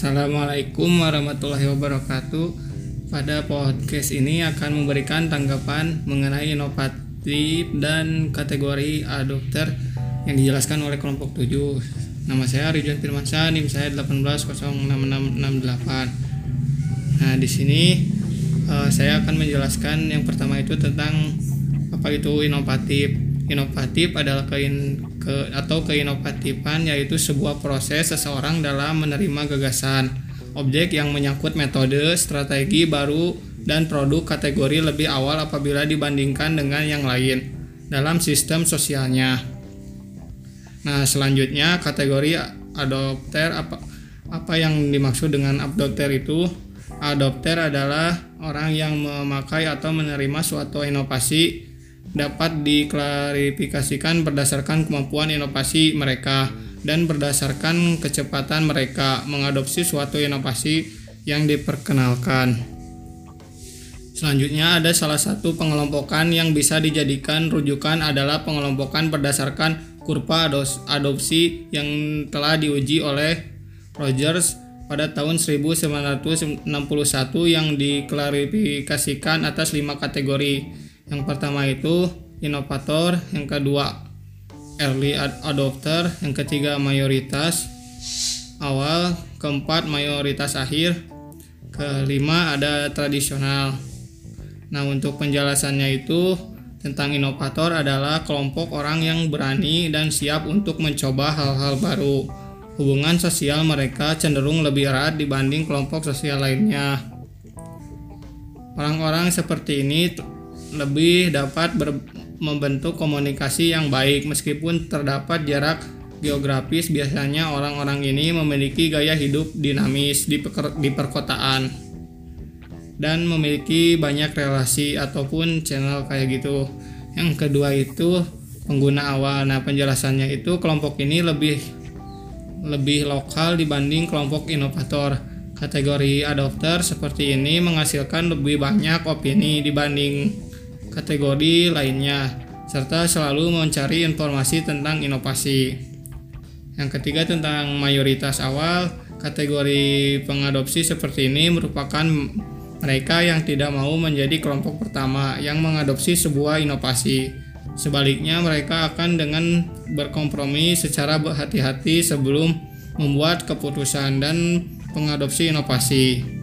Assalamualaikum warahmatullahi wabarakatuh. Pada podcast ini akan memberikan tanggapan mengenai inovatif dan kategori adopter yang dijelaskan oleh kelompok 7. Nama saya Ridwan Firmansyah, NIM saya 18066668. Nah, di sini uh, saya akan menjelaskan yang pertama itu tentang apa itu inovatif. Inovatif adalah kein, ke atau keinovatifan yaitu sebuah proses seseorang dalam menerima gagasan, objek yang menyangkut metode, strategi baru dan produk kategori lebih awal apabila dibandingkan dengan yang lain dalam sistem sosialnya. Nah, selanjutnya kategori adopter apa apa yang dimaksud dengan adopter itu? Adopter adalah orang yang memakai atau menerima suatu inovasi dapat diklarifikasikan berdasarkan kemampuan inovasi mereka dan berdasarkan kecepatan mereka mengadopsi suatu inovasi yang diperkenalkan. Selanjutnya ada salah satu pengelompokan yang bisa dijadikan rujukan adalah pengelompokan berdasarkan kurva adopsi yang telah diuji oleh Rogers pada tahun 1961 yang diklarifikasikan atas lima kategori yang pertama itu inovator, yang kedua early adopter, yang ketiga mayoritas awal, keempat mayoritas akhir, kelima ada tradisional. Nah, untuk penjelasannya itu tentang inovator adalah kelompok orang yang berani dan siap untuk mencoba hal-hal baru. Hubungan sosial mereka cenderung lebih erat dibanding kelompok sosial lainnya. Orang-orang seperti ini lebih dapat membentuk komunikasi yang baik meskipun terdapat jarak geografis biasanya orang-orang ini memiliki gaya hidup dinamis di, peker, di perkotaan dan memiliki banyak relasi ataupun channel kayak gitu. Yang kedua itu pengguna awal. Nah, penjelasannya itu kelompok ini lebih lebih lokal dibanding kelompok inovator. Kategori adopter seperti ini menghasilkan lebih banyak opini dibanding kategori lainnya, serta selalu mencari informasi tentang inovasi. Yang ketiga tentang mayoritas awal, kategori pengadopsi seperti ini merupakan mereka yang tidak mau menjadi kelompok pertama yang mengadopsi sebuah inovasi. Sebaliknya, mereka akan dengan berkompromi secara berhati-hati sebelum membuat keputusan dan pengadopsi inovasi.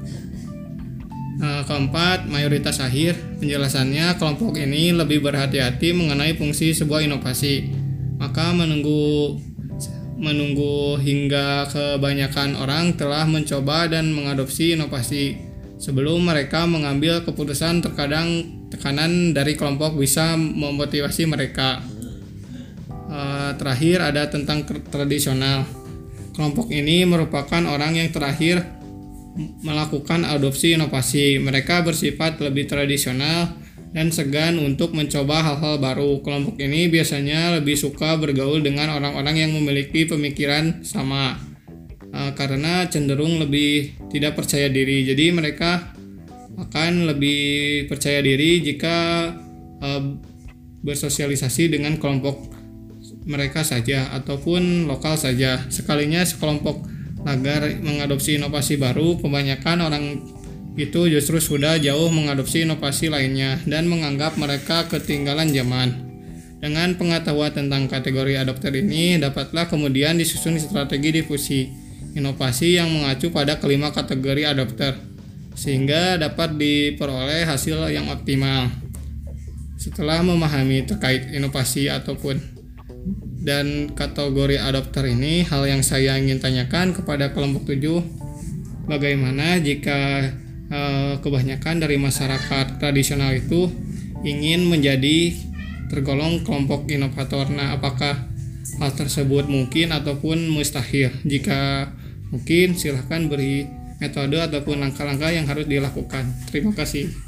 Nah, keempat, mayoritas akhir. Penjelasannya, kelompok ini lebih berhati-hati mengenai fungsi sebuah inovasi. Maka menunggu menunggu hingga kebanyakan orang telah mencoba dan mengadopsi inovasi sebelum mereka mengambil keputusan terkadang tekanan dari kelompok bisa memotivasi mereka. Uh, terakhir ada tentang tradisional. Kelompok ini merupakan orang yang terakhir melakukan adopsi inovasi. Mereka bersifat lebih tradisional dan segan untuk mencoba hal-hal baru. Kelompok ini biasanya lebih suka bergaul dengan orang-orang yang memiliki pemikiran sama uh, karena cenderung lebih tidak percaya diri. Jadi mereka akan lebih percaya diri jika uh, bersosialisasi dengan kelompok mereka saja ataupun lokal saja. Sekalinya sekelompok agar mengadopsi inovasi baru, kebanyakan orang itu justru sudah jauh mengadopsi inovasi lainnya dan menganggap mereka ketinggalan zaman. Dengan pengetahuan tentang kategori adopter ini, dapatlah kemudian disusun strategi difusi inovasi yang mengacu pada kelima kategori adopter, sehingga dapat diperoleh hasil yang optimal. Setelah memahami terkait inovasi ataupun dan kategori adopter ini hal yang saya ingin tanyakan kepada kelompok 7 bagaimana jika eh, kebanyakan dari masyarakat tradisional itu ingin menjadi tergolong kelompok inovator? Nah apakah hal tersebut mungkin ataupun mustahil? Jika mungkin silahkan beri metode ataupun langkah-langkah yang harus dilakukan. Terima kasih